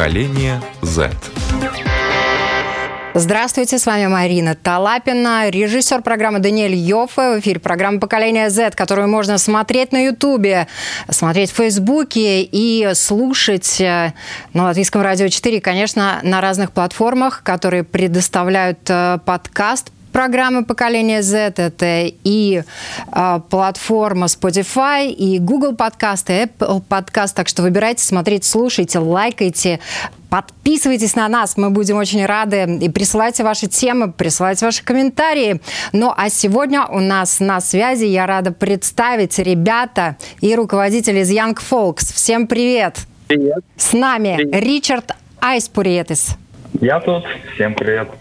Поколение Z. Здравствуйте, с вами Марина Талапина, режиссер программы Даниэль Йоффе. В эфире программа «Поколение Z», которую можно смотреть на Ютубе, смотреть в Фейсбуке и слушать э, на Латвийском радио 4, конечно, на разных платформах, которые предоставляют э, подкаст программы поколения Z. Это и э, платформа Spotify, и Google подкасты, Apple подкаст. Так что выбирайте, смотрите, слушайте, лайкайте, Подписывайтесь на нас, мы будем очень рады. И присылайте ваши темы, присылайте ваши комментарии. Ну а сегодня у нас на связи я рада представить ребята и руководитель из Young Folks. Всем привет! Привет! С нами привет. Ричард Айспуриетис. Я тут. Всем привет!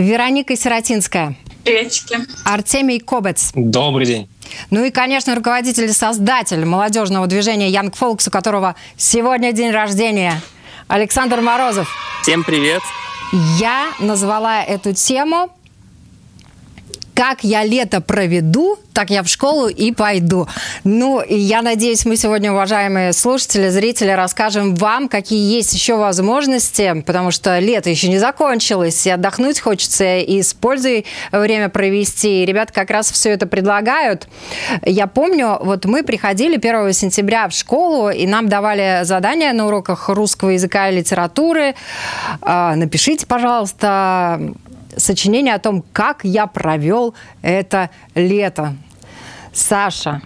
Вероника Сиротинская. Приветики. Артемий Кобец. Добрый день. Ну и, конечно, руководитель и создатель молодежного движения Young Folks, у которого сегодня день рождения, Александр Морозов. Всем привет. Я назвала эту тему как я лето проведу, так я в школу и пойду. Ну, и я надеюсь, мы сегодня, уважаемые слушатели, зрители, расскажем вам, какие есть еще возможности, потому что лето еще не закончилось, и отдохнуть хочется, и с пользой время провести. И ребята как раз все это предлагают. Я помню, вот мы приходили 1 сентября в школу, и нам давали задания на уроках русского языка и литературы. А, напишите, пожалуйста, сочинение о том, как я провел это лето. Саша,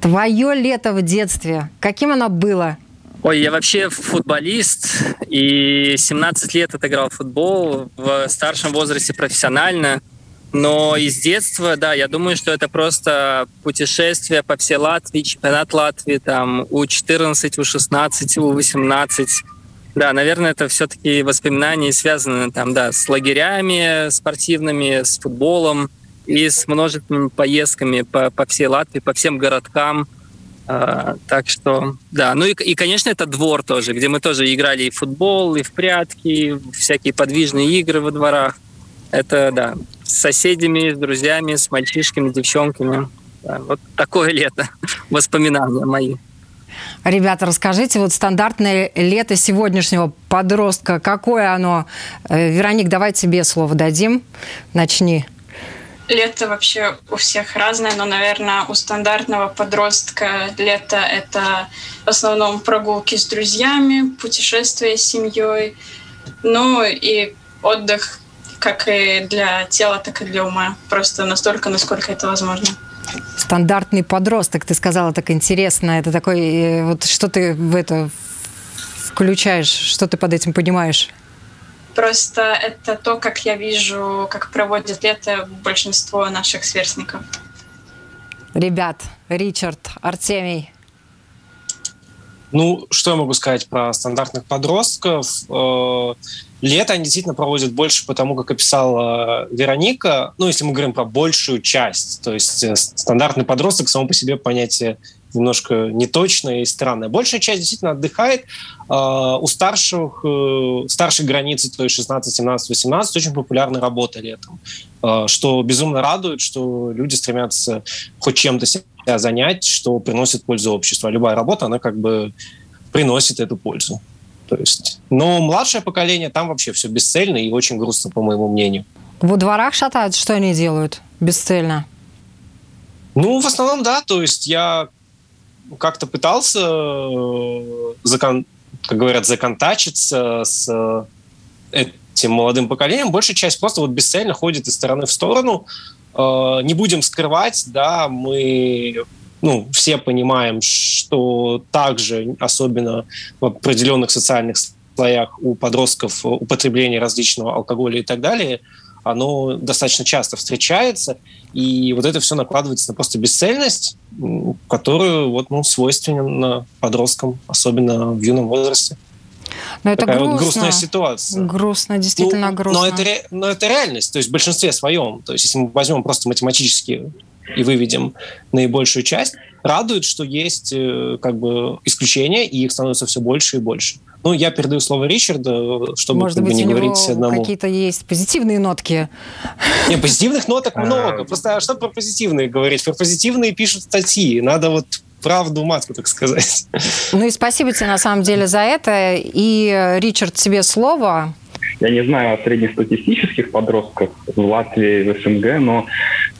твое лето в детстве, каким оно было? Ой, я вообще футболист, и 17 лет отыграл футбол, в старшем возрасте профессионально. Но из детства, да, я думаю, что это просто путешествие по всей Латвии, чемпионат Латвии, там, У-14, У-16, У-18, да, наверное, это все-таки воспоминания связаны там, да, с лагерями спортивными, с футболом и с множественными поездками по, по всей Латвии, по всем городкам. А, так что, да. Ну и, и, конечно, это двор тоже, где мы тоже играли и в футбол, и в прятки, и всякие подвижные игры во дворах. Это, да, с соседями, с друзьями, с мальчишками, девчонками. Да, вот такое лето, воспоминания мои. Ребята, расскажите, вот стандартное лето сегодняшнего подростка, какое оно? Э, Вероник, давай тебе слово дадим. Начни. Лето вообще у всех разное, но, наверное, у стандартного подростка лето — это в основном прогулки с друзьями, путешествия с семьей, ну и отдых как и для тела, так и для ума. Просто настолько, насколько это возможно. Стандартный подросток, ты сказала так интересно. Это такой, э, вот что ты в это включаешь, что ты под этим понимаешь? Просто это то, как я вижу, как проводит лето большинство наших сверстников. Ребят, Ричард, Артемий. Ну, что я могу сказать про стандартных подростков? Э, Лето они действительно проводят больше потому, как описала Вероника. Ну, если мы говорим про большую часть, то есть э, стандартный подросток само по себе понятие немножко неточное и странное. Большая часть действительно отдыхает. Uh, у старших, uh, старшей границы, то есть 16, 17, 18, очень популярна работа летом, uh, что безумно радует, что люди стремятся хоть чем-то себя занять, что приносит пользу обществу. А любая работа, она как бы приносит эту пользу. То есть, но младшее поколение там вообще все бесцельно и очень грустно, по моему мнению. В дворах шатают, что они делают бесцельно? Ну, в основном, да. То есть я как-то пытался, э, закон, как говорят, законтачиться с э, этим молодым поколением. Большая часть просто вот бесцельно ходит из стороны в сторону. Э, не будем скрывать, да, мы ну, все понимаем, что также, особенно в определенных социальных слоях у подростков употребление различного алкоголя и так далее, оно достаточно часто встречается, и вот это все накладывается на просто бесцельность, которую вот, ну, свойственна подросткам, особенно в юном возрасте. Но это Такая грустно. вот грустная ситуация. Грустно, действительно ну, грустно. Но это, но это реальность, то есть в большинстве своем. То есть если мы возьмем просто математически и выведем наибольшую часть, радует, что есть э, как бы исключения, и их становится все больше и больше. Ну, я передаю слово Ричарду, чтобы Может как быть, бы, не у говорить него одному. какие-то есть позитивные нотки. Не, позитивных ноток много. Просто а что про позитивные говорить? Про позитивные пишут статьи. Надо вот правду матку, так сказать. Ну и спасибо тебе на самом деле за это. И, Ричард, тебе слово. Я не знаю о среднестатистических подростках в Латвии, в СНГ, но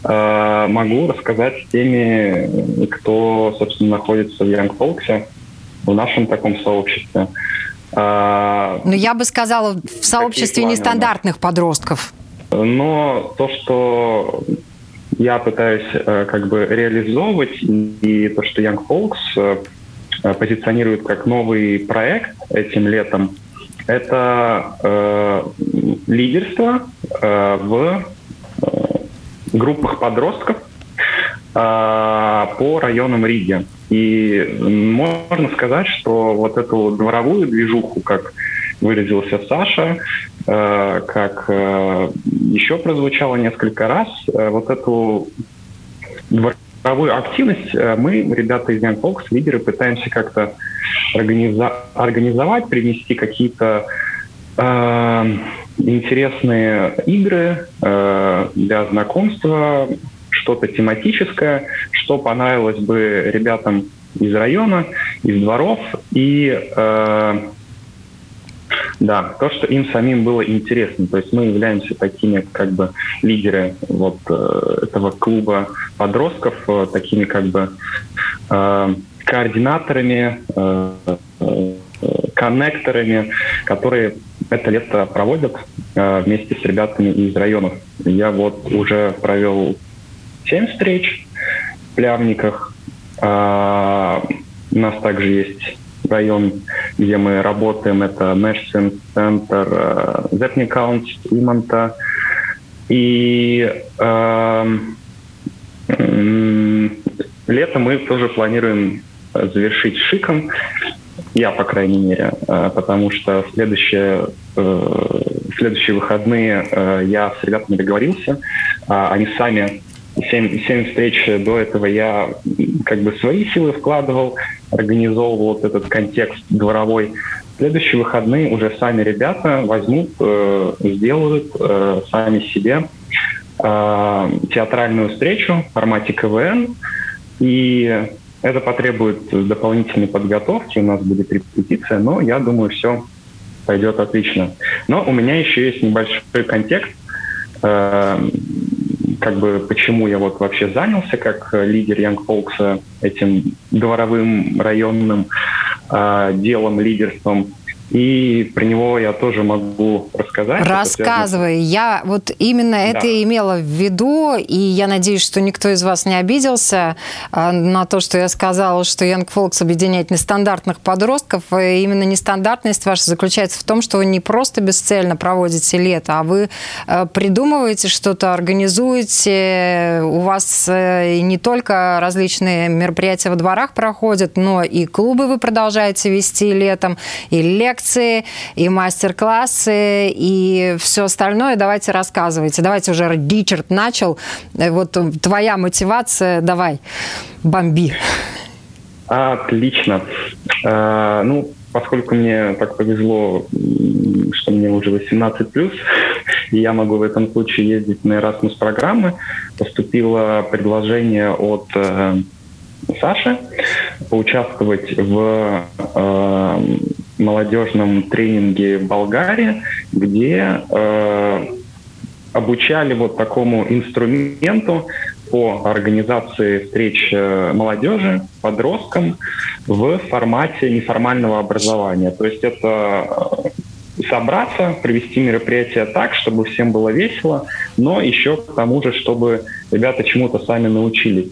э, могу рассказать теми, кто, собственно, находится в Young Folks, в нашем таком сообществе. Э, ну, я бы сказала, в сообществе нестандартных подростков. Но то, что я пытаюсь э, как бы реализовывать, и то, что Young Folks э, позиционирует как новый проект этим летом, это э, лидерство э, в э, группах подростков э, по районам Риги. И можно сказать, что вот эту дворовую движуху, как выразился Саша, э, как э, еще прозвучало несколько раз, э, вот эту дворовую активность мы, ребята из Folks, лидеры, пытаемся как-то организа- организовать, принести какие-то э, интересные игры э, для знакомства, что-то тематическое, что понравилось бы ребятам из района, из дворов, и э, да, то, что им самим было интересно. То есть мы являемся такими как бы лидеры вот э, этого клуба подростков, э, такими как бы э, координаторами, э, э, коннекторами, которые это лето проводят э, вместе с ребятами из районов. Я вот уже провел 7 встреч в Плявниках. Э, у нас также есть район, где мы работаем, это Мэшсен центр, Зепникаунс, Иманта. И э, э, лето мы тоже планируем завершить шиком. Я, по крайней мере, э, потому что следующие, э, следующие выходные э, я с ребятами договорился. А они сами семь, семь встреч до этого я как бы свои силы вкладывал, организовывал вот этот контекст дворовой. Следующие выходные уже сами ребята возьмут, э, сделают э, сами себе э, театральную встречу в формате КВН. И это потребует дополнительной подготовки, у нас будет репетиция, но я думаю, все пойдет отлично. Но у меня еще есть небольшой контекст, э, как бы почему я вот вообще занялся как лидер Young Folks этим дворовым районным э, делом, лидерством. И про него я тоже могу рассказать. Рассказывай. Я вот именно да. это имела в виду, и я надеюсь, что никто из вас не обиделся а, на то, что я сказала, что Young Folks объединяет нестандартных подростков. И именно нестандартность ваша заключается в том, что вы не просто бесцельно проводите лето, а вы а, придумываете что-то, организуете. У вас э, не только различные мероприятия во дворах проходят, но и клубы вы продолжаете вести летом, и лекции лекции, и мастер-классы, и все остальное. Давайте рассказывайте. Давайте уже Ричард начал. Э, вот твоя мотивация, давай, бомби. Отлично. А, ну, поскольку мне так повезло, что мне уже 18 плюс, и я могу в этом случае ездить на Erasmus программы, поступило предложение от э, Саши поучаствовать в э, молодежном тренинге в Болгарии, где э, обучали вот такому инструменту по организации встреч э, молодежи, подросткам в формате неформального образования. То есть это э, собраться, провести мероприятие так, чтобы всем было весело, но еще к тому же, чтобы ребята чему-то сами научились.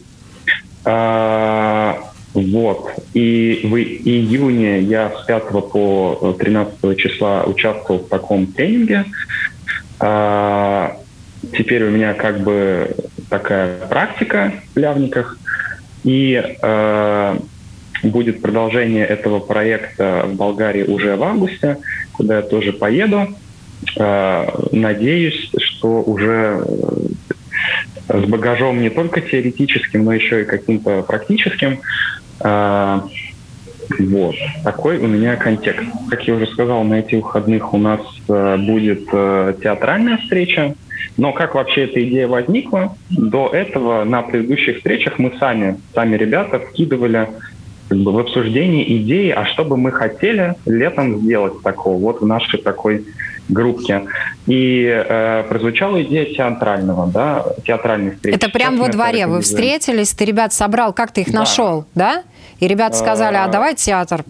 Вот. И в июне я с 5 по 13 числа участвовал в таком тренинге. А, теперь у меня как бы такая практика в Лявниках. И а, будет продолжение этого проекта в Болгарии уже в августе, куда я тоже поеду. А, надеюсь, что уже с багажом не только теоретическим, но еще и каким-то практическим. А, Вот. Такой у меня контекст. Как я уже сказал, на этих выходных у нас э, будет э, театральная встреча. Но как вообще эта идея возникла? До этого на предыдущих встречах мы сами, сами ребята вкидывали как бы, в обсуждении идеи, а что бы мы хотели летом сделать такого, вот в нашей такой группке. И э, прозвучала идея театрального, да, театральной встречи. Это прямо во дворе вы встретились, ты ребят собрал, как ты их да. нашел, да? И ребята сказали, а давай театр.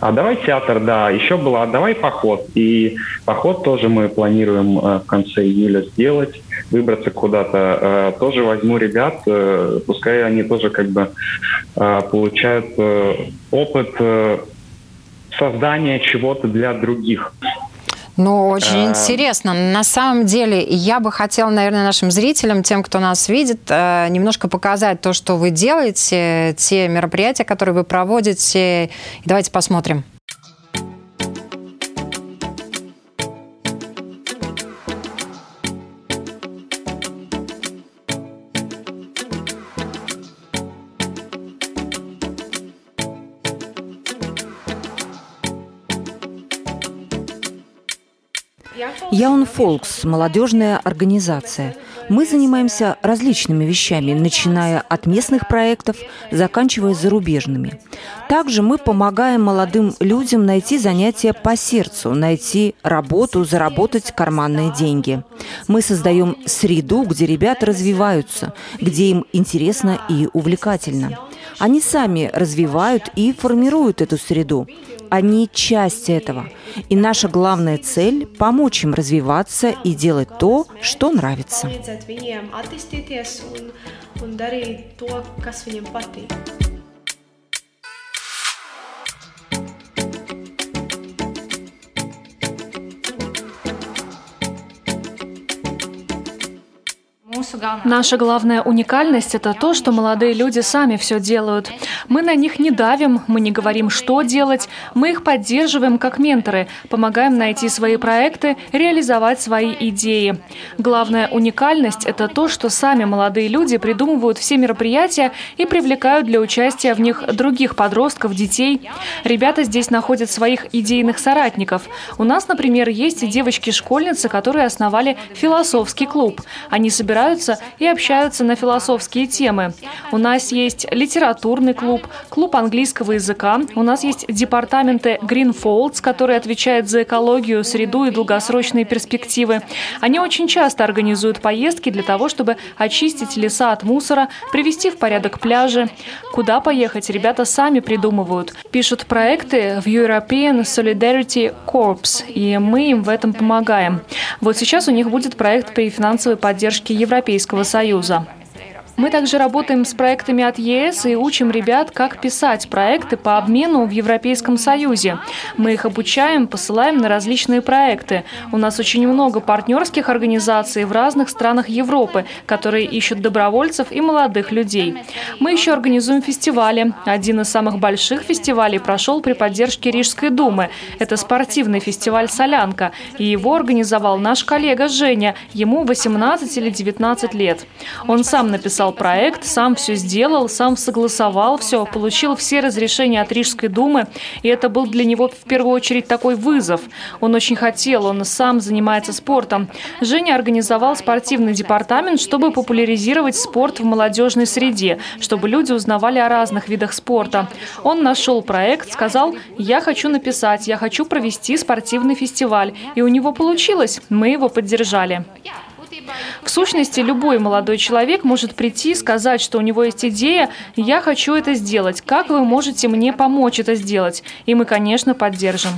А давай театр, да. Еще было, а давай поход. И поход тоже мы планируем э, в конце июля сделать, выбраться куда-то. Э, тоже возьму ребят, э, пускай они тоже как бы получают опыт создания чего-то для других. Ну, очень а... интересно. На самом деле, я бы хотела, наверное, нашим зрителям, тем, кто нас видит, э, немножко показать то, что вы делаете, те мероприятия, которые вы проводите. Давайте посмотрим. Яун Фолкс – молодежная организация. Мы занимаемся различными вещами, начиная от местных проектов, заканчивая зарубежными. Также мы помогаем молодым людям найти занятия по сердцу, найти работу, заработать карманные деньги. Мы создаем среду, где ребята развиваются, где им интересно и увлекательно. Они сами развивают и формируют эту среду. Они часть этого. И наша главная цель – помочь им развиваться и делать то, что нравится. Наша главная уникальность – это то, что молодые люди сами все делают. Мы на них не давим, мы не говорим, что делать, мы их поддерживаем как менторы, помогаем найти свои проекты, реализовать свои идеи. Главная уникальность – это то, что сами молодые люди придумывают все мероприятия и привлекают для участия в них других подростков, детей. Ребята здесь находят своих идейных соратников. У нас, например, есть девочки-школьницы, которые основали философский клуб. Они собираются собираются и общаются на философские темы. У нас есть литературный клуб, клуб английского языка, у нас есть департаменты Green Folds, которые отвечают за экологию, среду и долгосрочные перспективы. Они очень часто организуют поездки для того, чтобы очистить леса от мусора, привести в порядок пляжи. Куда поехать, ребята сами придумывают. Пишут проекты в European Solidarity Corps, и мы им в этом помогаем. Вот сейчас у них будет проект при финансовой поддержке Европейского Европейского Союза. Мы также работаем с проектами от ЕС и учим ребят, как писать проекты по обмену в Европейском Союзе. Мы их обучаем, посылаем на различные проекты. У нас очень много партнерских организаций в разных странах Европы, которые ищут добровольцев и молодых людей. Мы еще организуем фестивали. Один из самых больших фестивалей прошел при поддержке Рижской думы. Это спортивный фестиваль «Солянка». И его организовал наш коллега Женя. Ему 18 или 19 лет. Он сам написал написал проект, сам все сделал, сам согласовал все, получил все разрешения от Рижской думы, и это был для него в первую очередь такой вызов. Он очень хотел, он сам занимается спортом. Женя организовал спортивный департамент, чтобы популяризировать спорт в молодежной среде, чтобы люди узнавали о разных видах спорта. Он нашел проект, сказал, я хочу написать, я хочу провести спортивный фестиваль. И у него получилось, мы его поддержали. В сущности, любой молодой человек может прийти и сказать, что у него есть идея, я хочу это сделать. Как вы можете мне помочь это сделать? И мы, конечно, поддержим.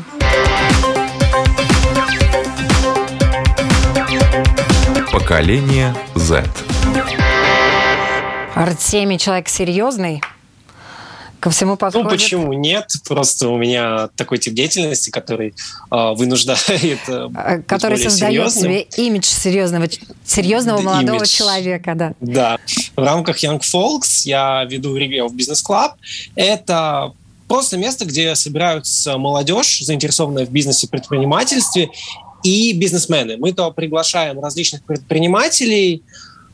Поколение Z. Артемий человек серьезный, ко всему подходит? Ну, почему нет? Просто у меня такой тип деятельности, который э, вынуждает э, Который создает серьезным. себе имидж серьезного, серьезного молодого имидж. человека, да. Да. В рамках Young Folks я веду Review of Business Club. Это просто место, где собираются молодежь, заинтересованная в бизнесе, предпринимательстве, и бизнесмены. Мы то приглашаем различных предпринимателей,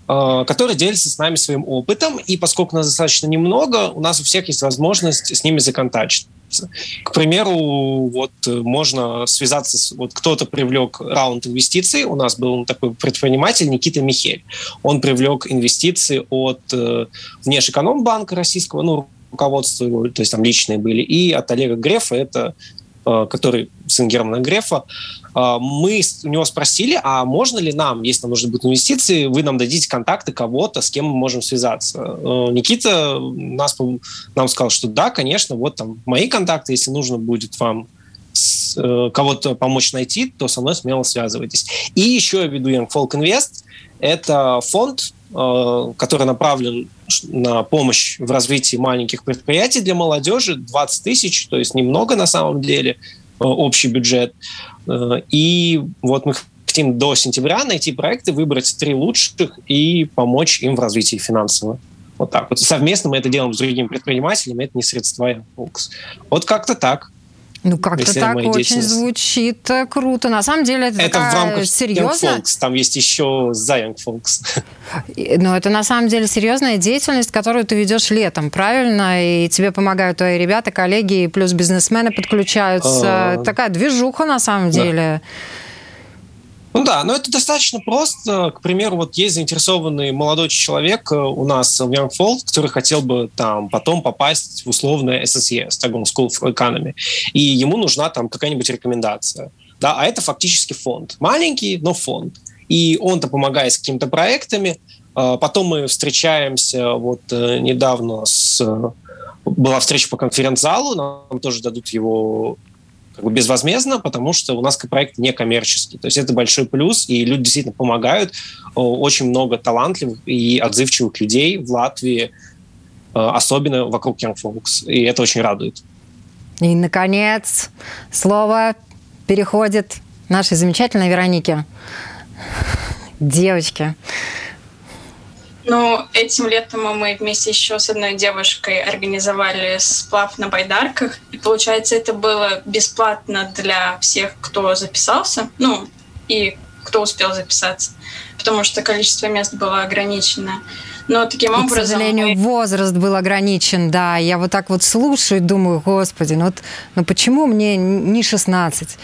которые делятся с нами своим опытом, и поскольку нас достаточно немного, у нас у всех есть возможность с ними законтачить. К примеру, вот можно связаться с... Вот кто-то привлек раунд инвестиций. У нас был такой предприниматель Никита Михель. Он привлек инвестиции от э, Внешэкономбанка российского, ну, руководства его, то есть там личные были, и от Олега Грефа, это э, который сын Германа Грефа, э, мы у него спросили, а можно ли нам, если нам нужны будут инвестиции, вы нам дадите контакты кого-то, с кем мы можем связаться. Э, Никита нас, нам сказал, что да, конечно, вот там мои контакты, если нужно будет вам кого-то помочь найти, то со мной смело связывайтесь. И еще я веду Young Folk Invest. Это фонд, Э, который направлен на помощь в развитии маленьких предприятий для молодежи, 20 тысяч, то есть немного на самом деле, э, общий бюджет. Э, и вот мы хотим до сентября найти проекты, выбрать три лучших и помочь им в развитии финансово. Вот так вот. Совместно мы это делаем с другими предпринимателями, это не средства Фокус. Вот как-то так. Ну, как-то так очень звучит э, круто. На самом деле это, это такая в рамках серьезная... Young Folks. Там есть еще за Young Folks. Но это на самом деле серьезная деятельность, которую ты ведешь летом, правильно? И тебе помогают твои ребята, коллеги, плюс бизнесмены подключаются. А... Такая движуха на самом деле. Да. Ну да, но это достаточно просто. К примеру, вот есть заинтересованный молодой человек э, у нас в Young Folk, который хотел бы там потом попасть в условное SSE, Stockholm School of Economy, и ему нужна там какая-нибудь рекомендация. Да, а это фактически фонд. Маленький, но фонд. И он-то помогает с какими-то проектами. А потом мы встречаемся вот э, недавно с была встреча по конференц-залу, нам тоже дадут его как бы безвозмездно, потому что у нас проект не коммерческий. То есть это большой плюс, и люди действительно помогают. Очень много талантливых и отзывчивых людей в Латвии, э, особенно вокруг Young Folks, и это очень радует. И, наконец, слово переходит нашей замечательной Веронике. Девочки, ну, этим летом мы вместе еще с одной девушкой организовали сплав на байдарках. И получается, это было бесплатно для всех, кто записался. Ну, и кто успел записаться. Потому что количество мест было ограничено. Но таким и, образом... К сожалению, мы... возраст был ограничен, да. Я вот так вот слушаю и думаю, господи, ну, вот, ну почему мне не 16?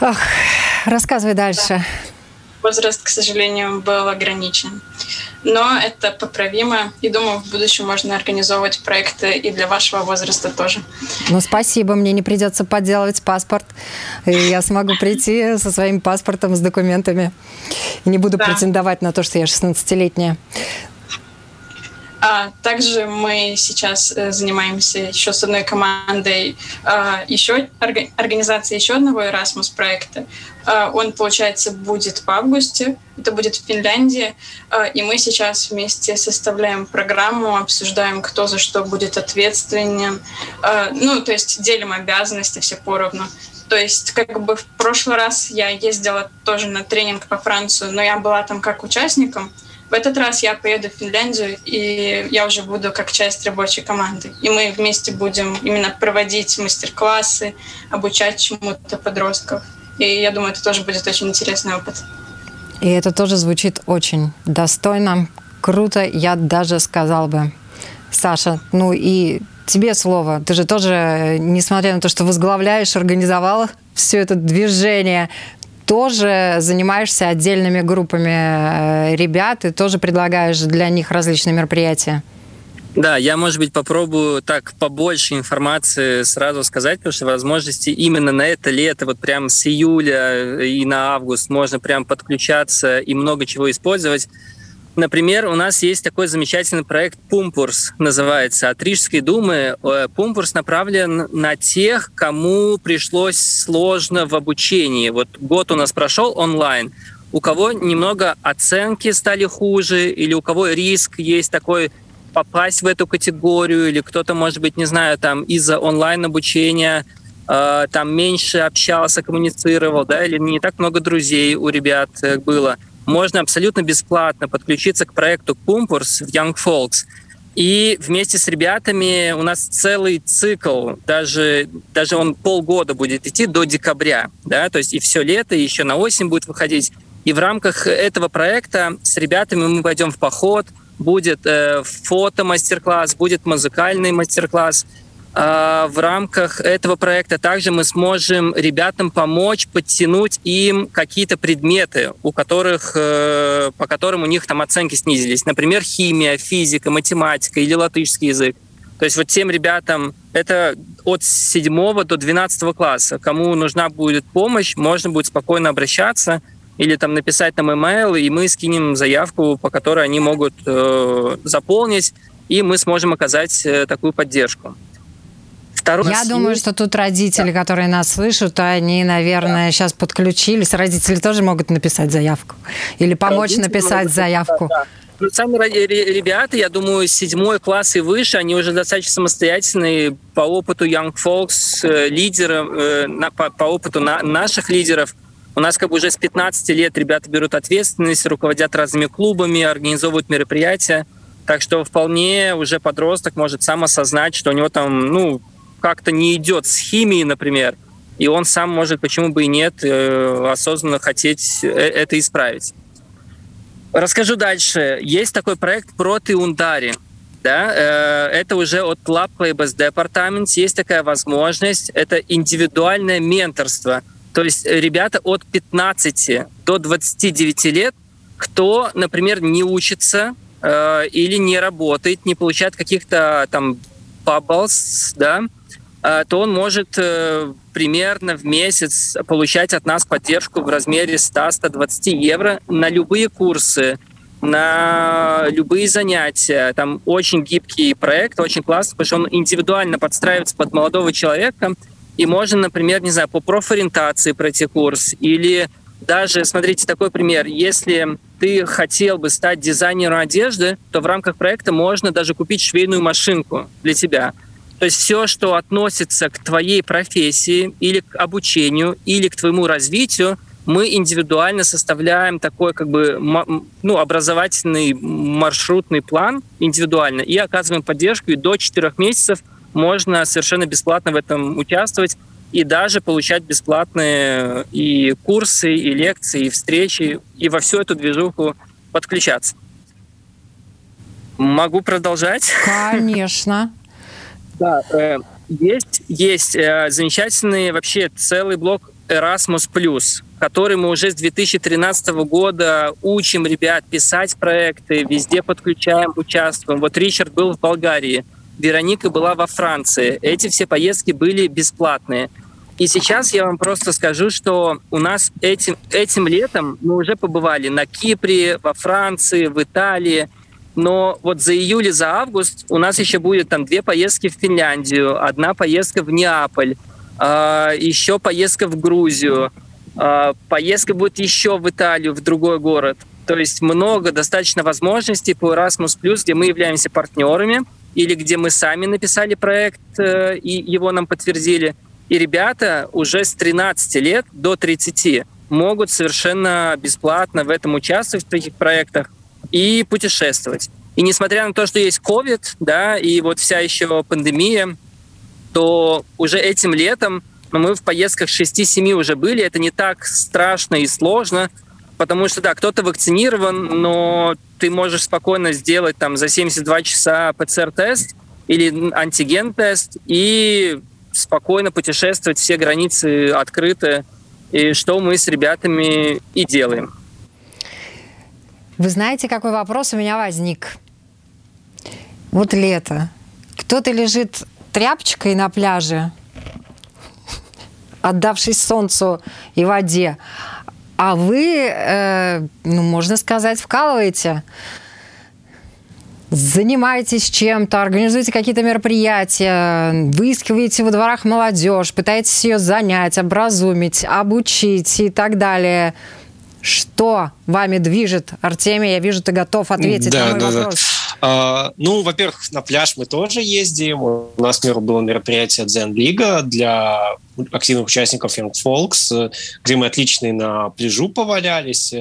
Ах, рассказывай дальше. Да. Возраст, к сожалению, был ограничен но это поправимо. И думаю, в будущем можно организовывать проекты и для вашего возраста тоже. Ну, спасибо, мне не придется подделывать паспорт. И я смогу прийти со своим паспортом, с документами. И не буду да. претендовать на то, что я 16-летняя. А также мы сейчас э, занимаемся еще с одной командой а, еще организацией еще одного Erasmus проекта. А, он, получается, будет в августе. Это будет в Финляндии. А, и мы сейчас вместе составляем программу, обсуждаем, кто за что будет ответственен. Ну, то есть делим обязанности все поровну. То есть, как бы в прошлый раз я ездила тоже на тренинг по Францию, но я была там как участником. В этот раз я поеду в Финляндию, и я уже буду как часть рабочей команды. И мы вместе будем именно проводить мастер-классы, обучать чему-то подростков. И я думаю, это тоже будет очень интересный опыт. И это тоже звучит очень достойно, круто, я даже сказал бы. Саша, ну и тебе слово. Ты же тоже, несмотря на то, что возглавляешь, организовал все это движение, тоже занимаешься отдельными группами э, ребят и тоже предлагаешь для них различные мероприятия. Да, я, может быть, попробую так побольше информации сразу сказать, потому что возможности именно на это лето, вот прям с июля и на август можно прям подключаться и много чего использовать. Например, у нас есть такой замечательный проект «Пумпурс», называется, от Рижской думы. Э, «Пумпурс» направлен на тех, кому пришлось сложно в обучении. Вот год у нас прошел онлайн. У кого немного оценки стали хуже, или у кого риск есть такой попасть в эту категорию, или кто-то, может быть, не знаю, там из-за онлайн-обучения э, там меньше общался, коммуницировал, да, или не так много друзей у ребят э, было – можно абсолютно бесплатно подключиться к проекту Пумпурс в Young Folks. И вместе с ребятами у нас целый цикл, даже, даже он полгода будет идти до декабря, да, то есть и все лето, и еще на осень будет выходить. И в рамках этого проекта с ребятами мы пойдем в поход, будет э, фото-мастер-класс, будет музыкальный мастер-класс. Э, в рамках этого проекта также мы сможем ребятам помочь подтянуть им какие-то предметы, у которых, э, по которым у них там оценки снизились. Например, химия, физика, математика или латышский язык. То есть вот тем ребятам, это от 7 до 12 класса, кому нужна будет помощь, можно будет спокойно обращаться или там написать нам email, и мы скинем заявку, по которой они могут э, заполнить, и мы сможем оказать э, такую поддержку. Второй Я думаю, есть... что тут родители, да. которые нас слышат, они, наверное, да. сейчас подключились. Родители тоже могут написать заявку или помочь родители написать заявку. Да, да. Ну, сами ребята, я думаю, седьмой класс и выше, они уже достаточно самостоятельные по опыту Young Folks, э, лидеров, э, по, по опыту наших лидеров. У нас как бы уже с 15 лет ребята берут ответственность, руководят разными клубами, организовывают мероприятия. Так что вполне уже подросток может сам осознать, что у него там, ну, как-то не идет с химией, например, и он сам может, почему бы и нет, э, осознанно хотеть это исправить. Расскажу дальше. Есть такой проект «Проти Ундари». Да, э, это уже от Club Playbus Department. Есть такая возможность. Это индивидуальное менторство. То есть ребята от 15 до 29 лет, кто, например, не учится э, или не работает, не получает каких-то там bubbles, да, э, то он может э, примерно в месяц получать от нас поддержку в размере 100-120 евро на любые курсы, на любые занятия. Там очень гибкий проект, очень классный, потому что он индивидуально подстраивается под молодого человека. И можно, например, не знаю, по профориентации пройти курс или даже, смотрите, такой пример. Если ты хотел бы стать дизайнером одежды, то в рамках проекта можно даже купить швейную машинку для тебя. То есть все, что относится к твоей профессии или к обучению, или к твоему развитию, мы индивидуально составляем такой как бы ну, образовательный маршрутный план индивидуально и оказываем поддержку. И до четырех месяцев можно совершенно бесплатно в этом участвовать и даже получать бесплатные и курсы, и лекции, и встречи, и во всю эту движуху подключаться. Могу продолжать? Конечно. Да, э, есть, есть э, замечательный вообще целый блок Erasmus+, который мы уже с 2013 года учим ребят писать проекты, везде подключаем, участвуем. Вот Ричард был в Болгарии, Вероника была во Франции. Эти все поездки были бесплатные. И сейчас я вам просто скажу, что у нас этим, этим летом мы уже побывали на Кипре, во Франции, в Италии – но вот за июль и за август у нас еще будет там две поездки в Финляндию, одна поездка в Неаполь, а, еще поездка в Грузию, э, поездка будет еще в Италию, в другой город. То есть много достаточно возможностей по Erasmus+, где мы являемся партнерами, или где мы сами написали проект э, и его нам подтвердили. И ребята уже с 13 лет до 30 могут совершенно бесплатно в этом участвовать в таких проектах и путешествовать. И несмотря на то, что есть COVID, да, и вот вся еще пандемия, то уже этим летом ну, мы в поездках 6-7 уже были. Это не так страшно и сложно, потому что, да, кто-то вакцинирован, но ты можешь спокойно сделать там за 72 часа ПЦР-тест или антиген-тест и спокойно путешествовать, все границы открыты, и что мы с ребятами и делаем. Вы знаете, какой вопрос у меня возник? Вот лето. Кто-то лежит тряпочкой на пляже, отдавшись солнцу и воде, а вы, э, ну, можно сказать, вкалываете занимаетесь чем-то, организуете какие-то мероприятия, выискиваете во дворах молодежь, пытаетесь ее занять, образумить, обучить и так далее – что вами движет? Артемий, я вижу, ты готов ответить да, на мой да, вопрос. Да. А, ну, во-первых, на пляж мы тоже ездим. У нас, было мероприятие Zen Лига для активных участников Young Folks, где мы отличные на пляжу повалялись,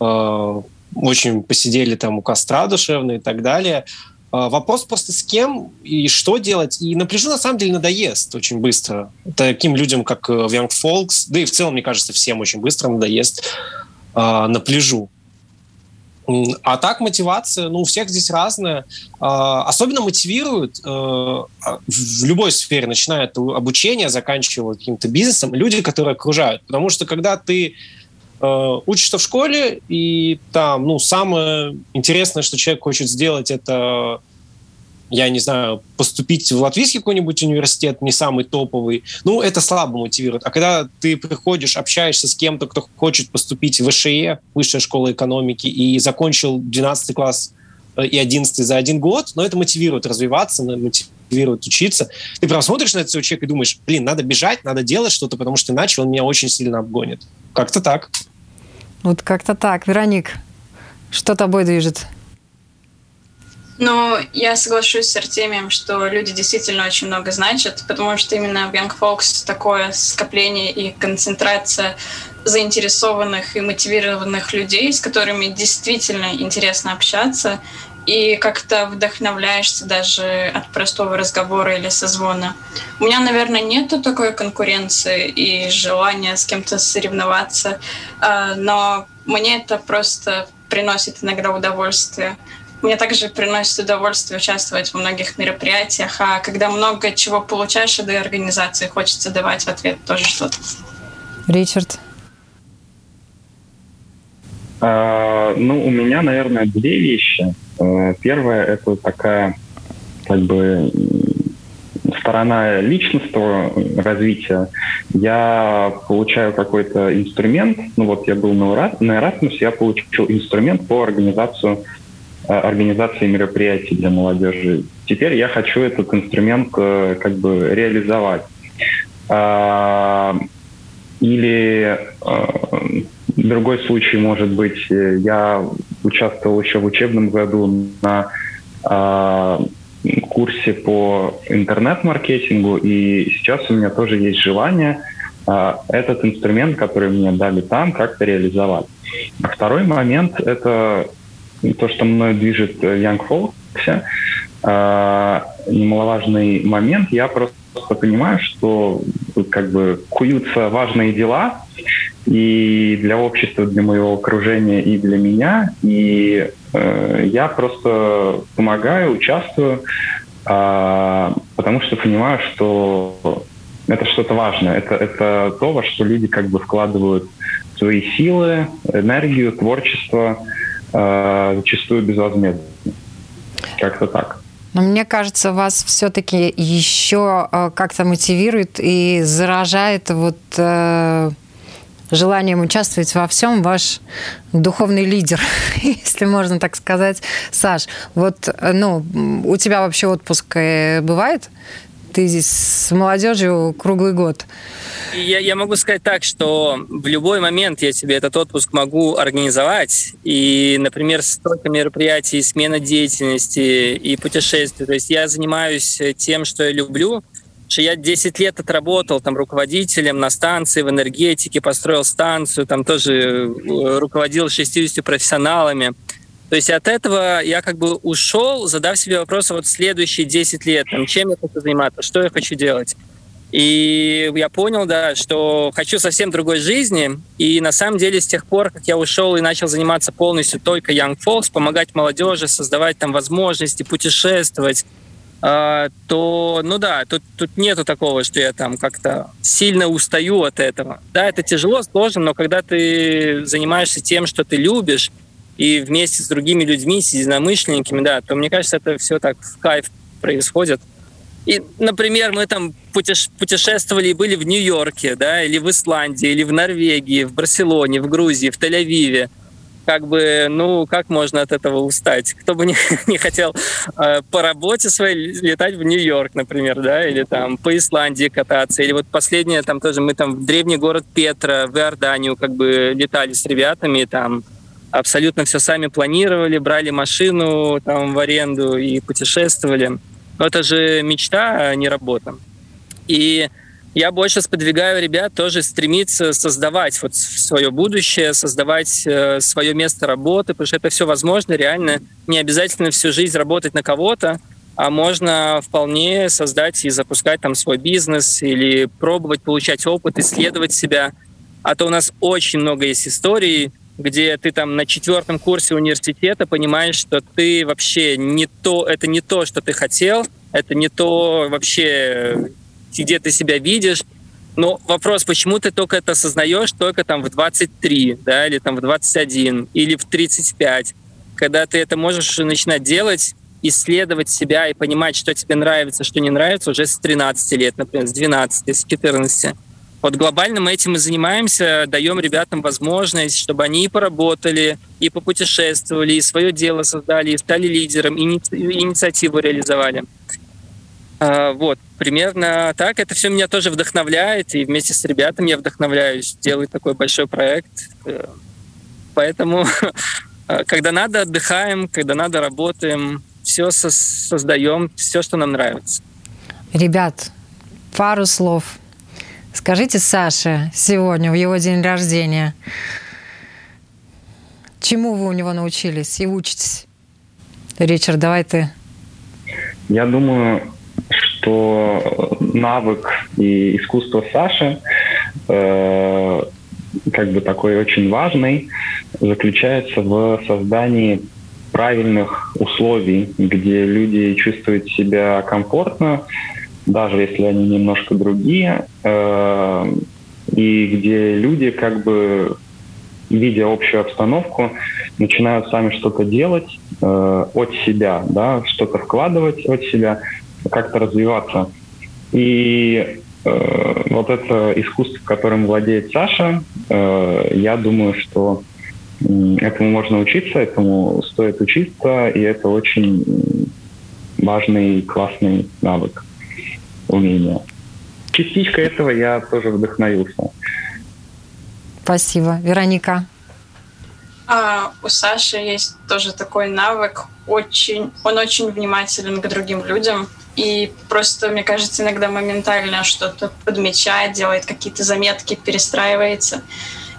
а, очень посидели там у костра душевно и так далее. А, вопрос просто с кем и что делать. И на пляжу на самом деле надоест очень быстро. Таким людям, как в Young Folks, да и в целом, мне кажется, всем очень быстро надоест на пляжу. А так мотивация, ну, у всех здесь разная. Особенно мотивируют в любой сфере, начиная от обучения, заканчивая каким-то бизнесом, люди, которые окружают. Потому что когда ты учишься в школе, и там, ну, самое интересное, что человек хочет сделать, это я не знаю, поступить в латвийский какой-нибудь университет, не самый топовый, ну, это слабо мотивирует. А когда ты приходишь, общаешься с кем-то, кто хочет поступить в ВШЕ, Высшая школа экономики, и закончил 12 класс э, и 11 за один год, но это мотивирует развиваться, мотивирует учиться. Ты прям смотришь на этого человека и думаешь, блин, надо бежать, надо делать что-то, потому что иначе он меня очень сильно обгонит. Как-то так. Вот как-то так. Вероник, что тобой движет? Ну, я соглашусь с Артемием, что люди действительно очень много значат, потому что именно в Young Folks такое скопление и концентрация заинтересованных и мотивированных людей, с которыми действительно интересно общаться, и как-то вдохновляешься даже от простого разговора или созвона. У меня, наверное, нету такой конкуренции и желания с кем-то соревноваться, а, но мне это просто приносит иногда удовольствие. Мне также приносит удовольствие участвовать во многих мероприятиях, а когда много чего получаешь от организации, хочется давать в ответ тоже что-то. Ричард? А, ну, у меня, наверное, две вещи. А, первая — это такая, как бы, сторона личностного развития. Я получаю какой-то инструмент. Ну вот я был на Erasmus, я получил инструмент по организации Э, организации мероприятий для молодежи. Теперь я хочу этот инструмент э, как бы реализовать. А, или э, другой случай может быть, я участвовал еще в учебном году на а, курсе по интернет-маркетингу, и сейчас у меня тоже есть желание а, этот инструмент, который мне дали там, как-то реализовать. Второй момент — это то, что мной движет э, Young Folks, э, немаловажный момент. Я просто понимаю, что как бы куются важные дела и для общества, для моего окружения, и для меня. И э, я просто помогаю, участвую, э, потому что понимаю, что это что-то важное. Это, это то, во что люди как бы вкладывают свои силы, энергию, творчество – э, зачастую безвозмездно. Как-то так. Но мне кажется, вас все-таки еще э, как-то мотивирует и заражает вот э, желанием участвовать во всем ваш духовный лидер, если можно так сказать. Саш, вот, э, ну, у тебя вообще отпуск бывает? Ты здесь с молодежью круглый год. Я, я могу сказать так, что в любой момент я себе этот отпуск могу организовать. И, например, столько мероприятий, смена деятельности и путешествий. То есть я занимаюсь тем, что я люблю. Что я 10 лет отработал там руководителем на станции в энергетике, построил станцию, там тоже э, руководил 60 профессионалами. То есть от этого я как бы ушел, задав себе вопрос, вот следующие 10 лет, там, чем я хочу заниматься, что я хочу делать. И я понял, да, что хочу совсем другой жизни. И на самом деле с тех пор, как я ушел и начал заниматься полностью только Young Folks, помогать молодежи, создавать там возможности, путешествовать, э, то, ну да, тут, тут нету такого, что я там как-то сильно устаю от этого. Да, это тяжело, сложно, но когда ты занимаешься тем, что ты любишь, и вместе с другими людьми, с единомышленниками, да, то мне кажется, это все так в кайф происходит. И, например, мы там путешествовали и были в Нью-Йорке, да, или в Исландии, или в Норвегии, в Барселоне, в Грузии, в Тель-Авиве. Как бы, ну, как можно от этого устать? Кто бы не, не хотел э, по работе своей летать в Нью-Йорк, например, да, или там по Исландии кататься, или вот последнее, там тоже мы там в древний город Петра, в Иорданию, как бы летали с ребятами, там абсолютно все сами планировали, брали машину там в аренду и путешествовали. Но это же мечта, а не работа. И я больше сподвигаю ребят тоже стремиться создавать вот свое будущее, создавать э, свое место работы, потому что это все возможно, реально. Не обязательно всю жизнь работать на кого-то, а можно вполне создать и запускать там свой бизнес или пробовать получать опыт, исследовать себя. А то у нас очень много есть историй где ты там на четвертом курсе университета понимаешь, что ты вообще не то, это не то, что ты хотел, это не то вообще, где ты себя видишь. Но вопрос, почему ты только это осознаешь только там в 23, да, или там в 21, или в 35, когда ты это можешь начинать делать, исследовать себя и понимать, что тебе нравится, что не нравится уже с 13 лет, например, с 12, с 14. Вот глобально мы этим и занимаемся, даем ребятам возможность, чтобы они и поработали, и попутешествовали, и свое дело создали, и стали лидером, и инициативу реализовали. А, вот, примерно так. Это все меня тоже вдохновляет, и вместе с ребятами я вдохновляюсь делать такой большой проект. Э, поэтому, когда надо, отдыхаем, когда надо, работаем, все создаем, все, что нам нравится. Ребят, пару слов Скажите Саше сегодня, в его день рождения, чему вы у него научились и учитесь? Ричард, давай ты. Я думаю, что навык и искусство Саши э, как бы такой очень важный заключается в создании правильных условий, где люди чувствуют себя комфортно, даже если они немножко другие, э, и где люди как бы видя общую обстановку, начинают сами что-то делать э, от себя, да, что-то вкладывать от себя, как-то развиваться. И э, вот это искусство, которым владеет Саша, э, я думаю, что этому можно учиться, этому стоит учиться, и это очень важный, классный навык умения. Частичка этого я тоже вдохновился. Спасибо. Вероника? А, у Саши есть тоже такой навык. Очень, он очень внимателен к другим людям. И просто, мне кажется, иногда моментально что-то подмечает, делает какие-то заметки, перестраивается.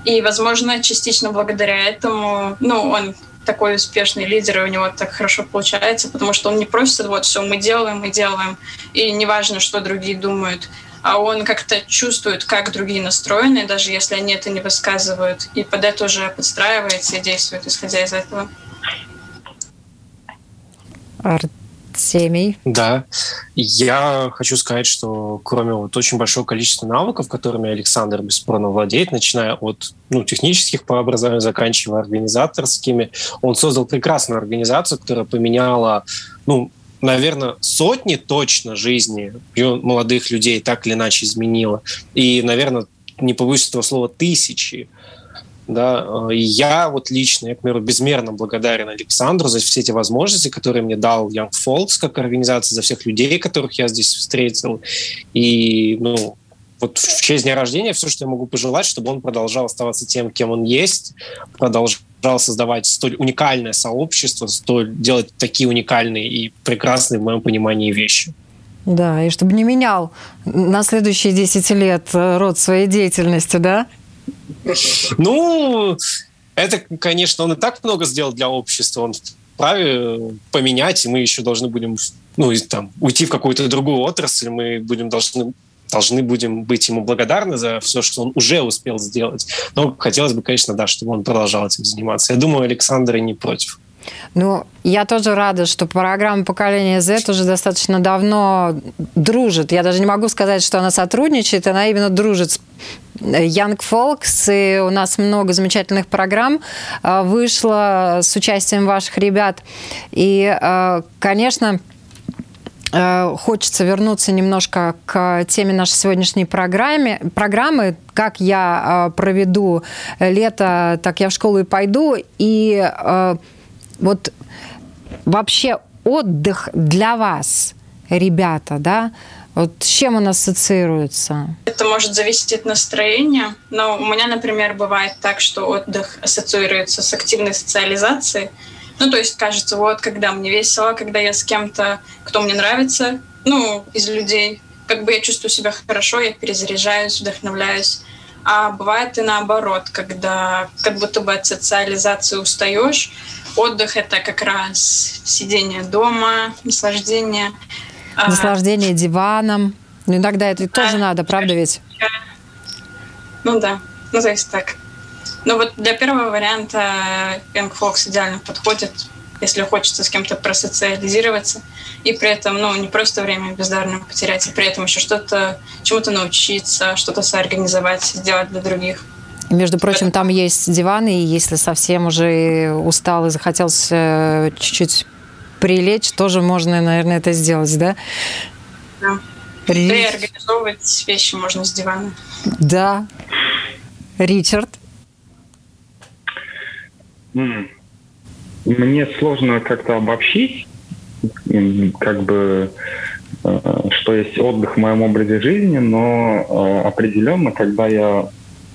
И, возможно, частично благодаря этому, ну, он такой успешный лидер, и у него так хорошо получается, потому что он не просит, вот, все, мы делаем, мы делаем, и неважно, что другие думают, а он как-то чувствует, как другие настроены, даже если они это не высказывают, и под это уже подстраивается и действует, исходя из этого. Семей. Да. Я хочу сказать, что кроме вот очень большого количества навыков, которыми Александр бесспорно владеет, начиная от ну, технических по образованию, заканчивая организаторскими, он создал прекрасную организацию, которая поменяла ну, наверное, сотни точно жизни молодых людей так или иначе изменила. И, наверное, не побоюсь этого слова, тысячи да, э, я вот лично, я, к примеру, безмерно благодарен Александру за все эти возможности, которые мне дал Young Folks как организация, за всех людей, которых я здесь встретил. И, ну, вот в честь дня рождения все, что я могу пожелать, чтобы он продолжал оставаться тем, кем он есть, продолжал создавать столь уникальное сообщество, столь делать такие уникальные и прекрасные, в моем понимании, вещи. Да, и чтобы не менял на следующие 10 лет э, род своей деятельности, да? Ну, это, конечно, он и так много сделал для общества. Он вправе поменять, и мы еще должны будем ну, там, уйти в какую-то другую отрасль. Мы будем должны должны будем быть ему благодарны за все, что он уже успел сделать. Но хотелось бы, конечно, да, чтобы он продолжал этим заниматься. Я думаю, Александр и не против. Ну, я тоже рада, что программа поколения Z уже достаточно давно дружит. Я даже не могу сказать, что она сотрудничает, она именно дружит с Young Folks, и у нас много замечательных программ э, вышло с участием ваших ребят. И, э, конечно, э, хочется вернуться немножко к теме нашей сегодняшней программы, программы как я проведу лето, так я в школу и пойду. И вот вообще отдых для вас, ребята, да, вот с чем он ассоциируется? Это может зависеть от настроения, но у меня, например, бывает так, что отдых ассоциируется с активной социализацией. Ну, то есть кажется, вот, когда мне весело, когда я с кем-то, кто мне нравится, ну, из людей, как бы я чувствую себя хорошо, я перезаряжаюсь, вдохновляюсь. А бывает и наоборот, когда как будто бы от социализации устаешь, отдых — это как раз сидение дома, наслаждение — а. Наслаждение диваном. Ну, иногда это тоже надо, правда ведь? Ну да, ну то есть так. Ну вот для первого варианта Young Fox идеально подходит, если хочется с кем-то просоциализироваться, и при этом, ну, не просто время бездарно потерять, а при этом еще что-то, чему-то научиться, что-то соорганизовать, сделать для других. Между прочим, там есть диваны, и если совсем уже устал и захотелось э, чуть-чуть прилечь, тоже можно, наверное, это сделать, да? Да. Ри... Да и организовывать вещи можно с дивана. Да. Ричард? Мне сложно как-то обобщить, как бы, э, что есть отдых в моем образе жизни, но э, определенно, когда я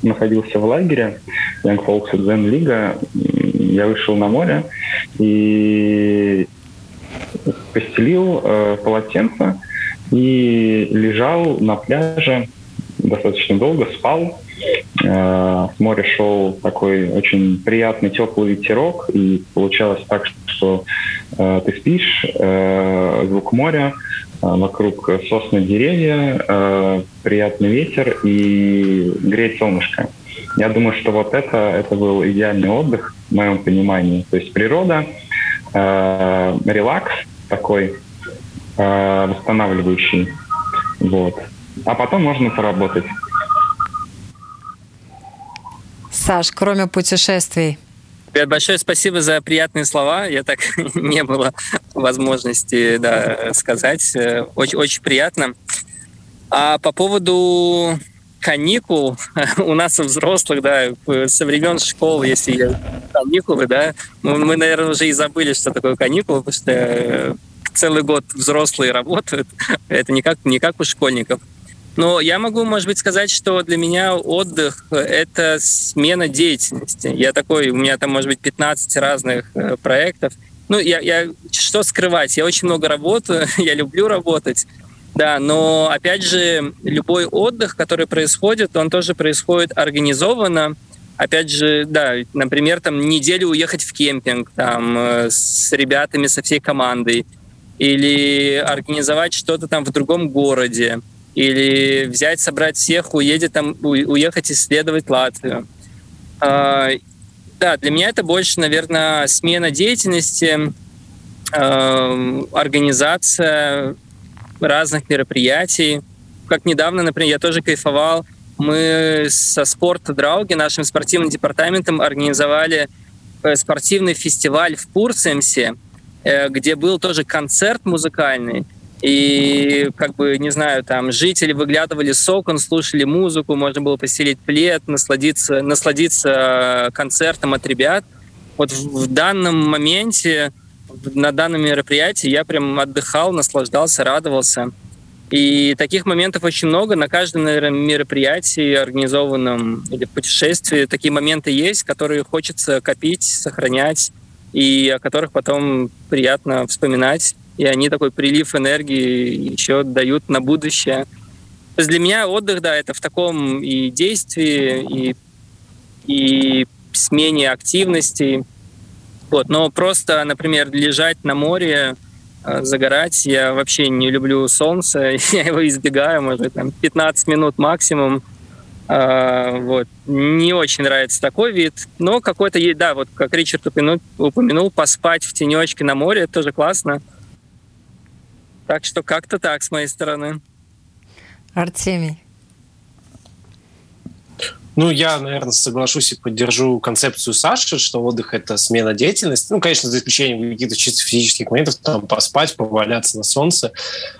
находился в лагере Young Folks Zen Лига, я вышел на море и постелил э, полотенце и лежал на пляже достаточно долго, спал. Э, с моря шел такой очень приятный теплый ветерок, и получалось так, что э, ты спишь, э, звук моря, э, вокруг сосны деревья, э, приятный ветер и греет солнышко. Я думаю, что вот это, это был идеальный отдых в моем понимании. То есть природа, э, релакс такой, э, восстанавливающий. Вот. А потом можно поработать. Саш, кроме путешествий, Ребят, большое спасибо за приятные слова. Я так не было возможности да, сказать. Очень, очень приятно. А по поводу каникул у нас у взрослых, да, со времен школы, если я каникулы, да, мы, мы, наверное, уже и забыли, что такое каникулы, потому что э, целый год взрослые работают. Это не как, не как у школьников. Но я могу, может быть, сказать, что для меня отдых — это смена деятельности. Я такой, у меня там, может быть, 15 разных э, проектов. Ну, я, я что скрывать? Я очень много работаю, я люблю работать. Да, но опять же, любой отдых, который происходит, он тоже происходит организованно. Опять же, да, например, там неделю уехать в кемпинг там, э, с ребятами, со всей командой, или организовать что-то там в другом городе или взять, собрать всех, уедет там, уехать исследовать Латвию. А, да, для меня это больше, наверное, смена деятельности, а, организация разных мероприятий. Как недавно, например, я тоже кайфовал. Мы со спорта Драуги, нашим спортивным департаментом, организовали э, спортивный фестиваль в Пурсемсе, э, где был тоже концерт музыкальный. И, как бы, не знаю, там жители выглядывали с окон, слушали музыку, можно было поселить плед, насладиться, насладиться концертом от ребят. Вот в, в данном моменте, на данном мероприятии я прям отдыхал, наслаждался, радовался. И таких моментов очень много. На каждом, наверное, мероприятии, организованном или путешествии, такие моменты есть, которые хочется копить, сохранять, и о которых потом приятно вспоминать и они такой прилив энергии еще дают на будущее. То есть для меня отдых, да, это в таком и действии, и, и смене активностей. Вот. Но просто, например, лежать на море, э, загорать, я вообще не люблю солнце, я его избегаю, может, там 15 минут максимум. А, вот. Не очень нравится такой вид, но какой-то, да, вот как Ричард упомянул, поспать в тенечке на море, тоже классно. Так что как-то так с моей стороны. Артемий. Ну, я, наверное, соглашусь и поддержу концепцию Саши, что отдых — это смена деятельности. Ну, конечно, за исключением каких-то чисто физических моментов, там, поспать, поваляться на солнце.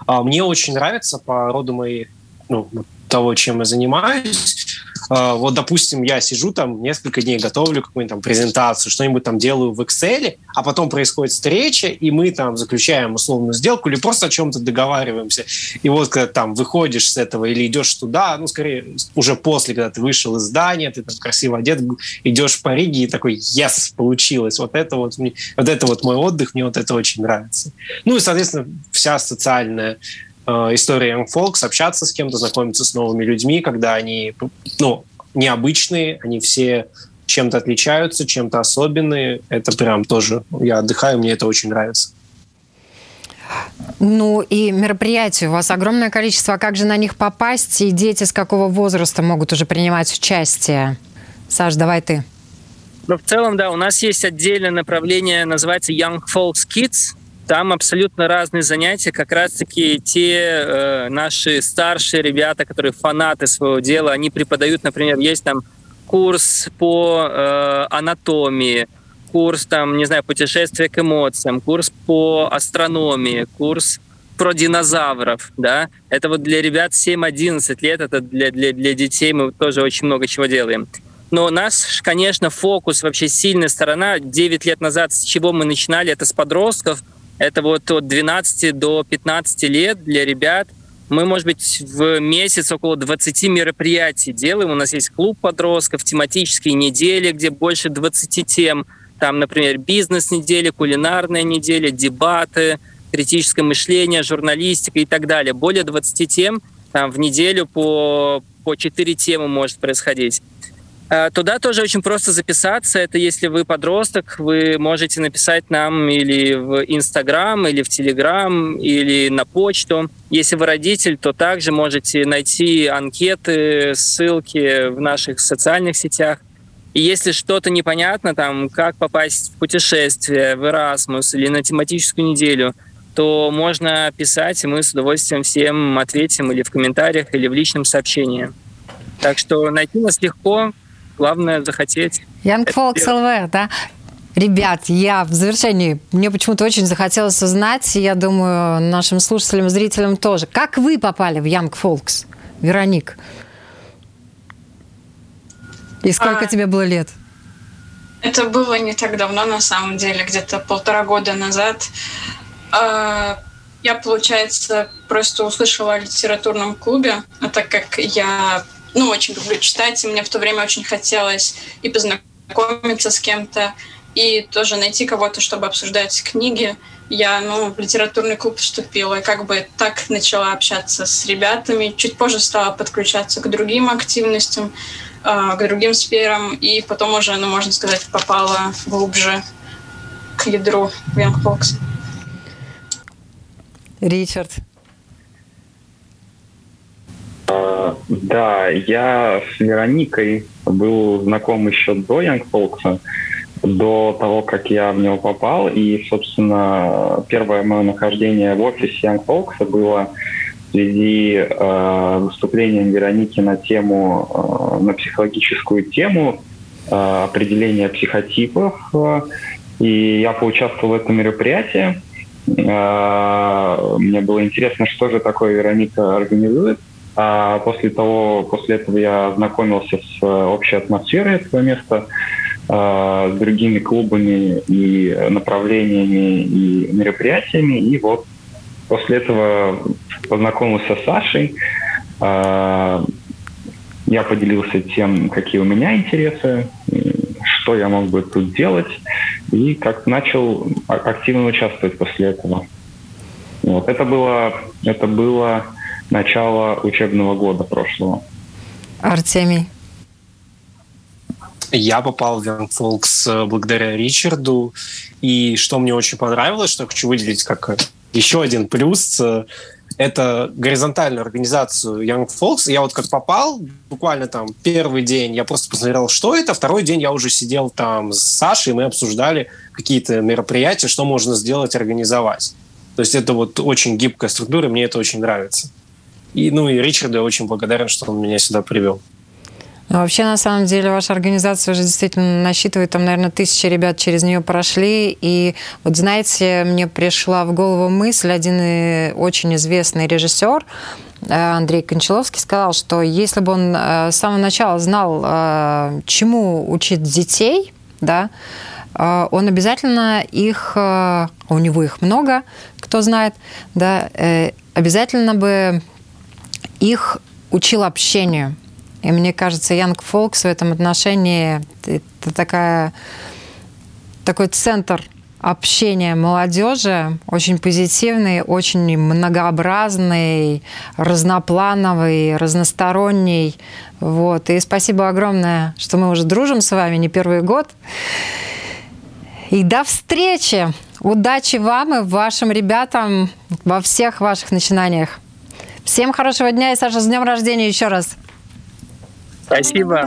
А мне очень нравится по роду моей, ну, того, чем я занимаюсь, вот, допустим, я сижу там несколько дней, готовлю какую-нибудь там презентацию, что-нибудь там делаю в Excel, а потом происходит встреча, и мы там заключаем условную сделку или просто о чем-то договариваемся. И вот когда там выходишь с этого или идешь туда, ну, скорее, уже после, когда ты вышел из здания, ты там красиво одет, идешь по Риге и такой, yes, получилось. Вот это вот, вот это вот мой отдых, мне вот это очень нравится. Ну и, соответственно, вся социальная история Young Folks, общаться с кем-то, знакомиться с новыми людьми, когда они ну, необычные, они все чем-то отличаются, чем-то особенные. Это прям тоже, я отдыхаю, мне это очень нравится. Ну и мероприятий у вас огромное количество. А как же на них попасть? И дети с какого возраста могут уже принимать участие? Саш, давай ты. Ну, в целом, да, у нас есть отдельное направление, называется Young Folks Kids. Там абсолютно разные занятия, как раз-таки те э, наши старшие ребята, которые фанаты своего дела, они преподают, например, есть там курс по э, анатомии, курс там, не знаю, путешествия к эмоциям, курс по астрономии, курс про динозавров, да, это вот для ребят 7-11 лет, это для, для, для детей мы тоже очень много чего делаем. Но у нас, конечно, фокус, вообще сильная сторона, 9 лет назад, с чего мы начинали, это с подростков, это вот от 12 до 15 лет для ребят. Мы, может быть, в месяц около 20 мероприятий делаем. У нас есть клуб подростков, тематические недели, где больше 20 тем. Там, например, бизнес-недели, кулинарная неделя, дебаты, критическое мышление, журналистика и так далее. Более 20 тем там, в неделю по, по 4 темы может происходить. Э, туда тоже очень просто записаться. Это если вы подросток, вы можете написать нам или в Инстаграм, или в Телеграм, или на почту. Если вы родитель, то также можете найти анкеты, ссылки в наших социальных сетях. И если что-то непонятно, там, как попасть в путешествие, в Erasmus или на тематическую неделю, то можно писать, и мы с удовольствием всем ответим или в комментариях, или в личном сообщении. Так что найти нас легко, главное захотеть. Young Folks LV, да? Ребят, я в завершении, мне почему-то очень захотелось узнать, я думаю, нашим слушателям, зрителям тоже. Как вы попали в Young Folks, Вероник? И сколько а, тебе было лет? Это было не так давно, на самом деле, где-то полтора года назад. А, я, получается, просто услышала о литературном клубе, а так как я ну, очень люблю читать, и мне в то время очень хотелось и познакомиться с кем-то, и тоже найти кого-то, чтобы обсуждать книги. Я ну, в литературный клуб вступила, и как бы так начала общаться с ребятами. Чуть позже стала подключаться к другим активностям, а, к другим сферам, и потом уже, ну, можно сказать, попала глубже к ядру Folks. Ричард, да, я с Вероникой был знаком еще до Young Folks, до того, как я в него попал. И, собственно, первое мое нахождение в офисе Young Folks было в связи э, выступлением Вероники на тему, э, на психологическую тему э, определения психотипов. И я поучаствовал в этом мероприятии. Мне было интересно, что же такое Вероника организует. А после того, после этого я знакомился с э, общей атмосферой этого места, э, с другими клубами и направлениями и мероприятиями. И вот после этого познакомился с Сашей. Э, я поделился тем, какие у меня интересы, что я мог бы тут делать, и как начал активно участвовать после этого. Вот. Это было, это было начала учебного года прошлого. Артемий. Я попал в Young Folks э, благодаря Ричарду. И что мне очень понравилось, что хочу выделить как еще один плюс, э, это горизонтальную организацию Young Folks. Я вот как попал, буквально там первый день я просто посмотрел, что это, второй день я уже сидел там с Сашей, и мы обсуждали какие-то мероприятия, что можно сделать, организовать. То есть это вот очень гибкая структура, мне это очень нравится. И, ну, и Ричарду я очень благодарен, что он меня сюда привел. Ну, вообще, на самом деле, ваша организация уже действительно насчитывает, там, наверное, тысячи ребят через нее прошли. И вот, знаете, мне пришла в голову мысль, один очень известный режиссер, э, Андрей Кончаловский сказал, что если бы он э, с самого начала знал, э, чему учить детей, да, он обязательно их, у него их много, кто знает, да, обязательно бы их учил общению. И мне кажется, Янг Фолкс в этом отношении это такая, такой центр общения молодежи, очень позитивный, очень многообразный, разноплановый, разносторонний. Вот. И спасибо огромное, что мы уже дружим с вами не первый год. И до встречи! Удачи вам и вашим ребятам во всех ваших начинаниях. Всем хорошего дня и, Саша, с днем рождения еще раз. Спасибо.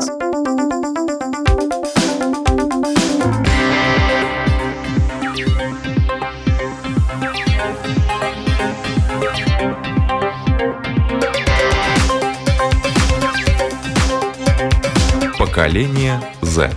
Поколение Z.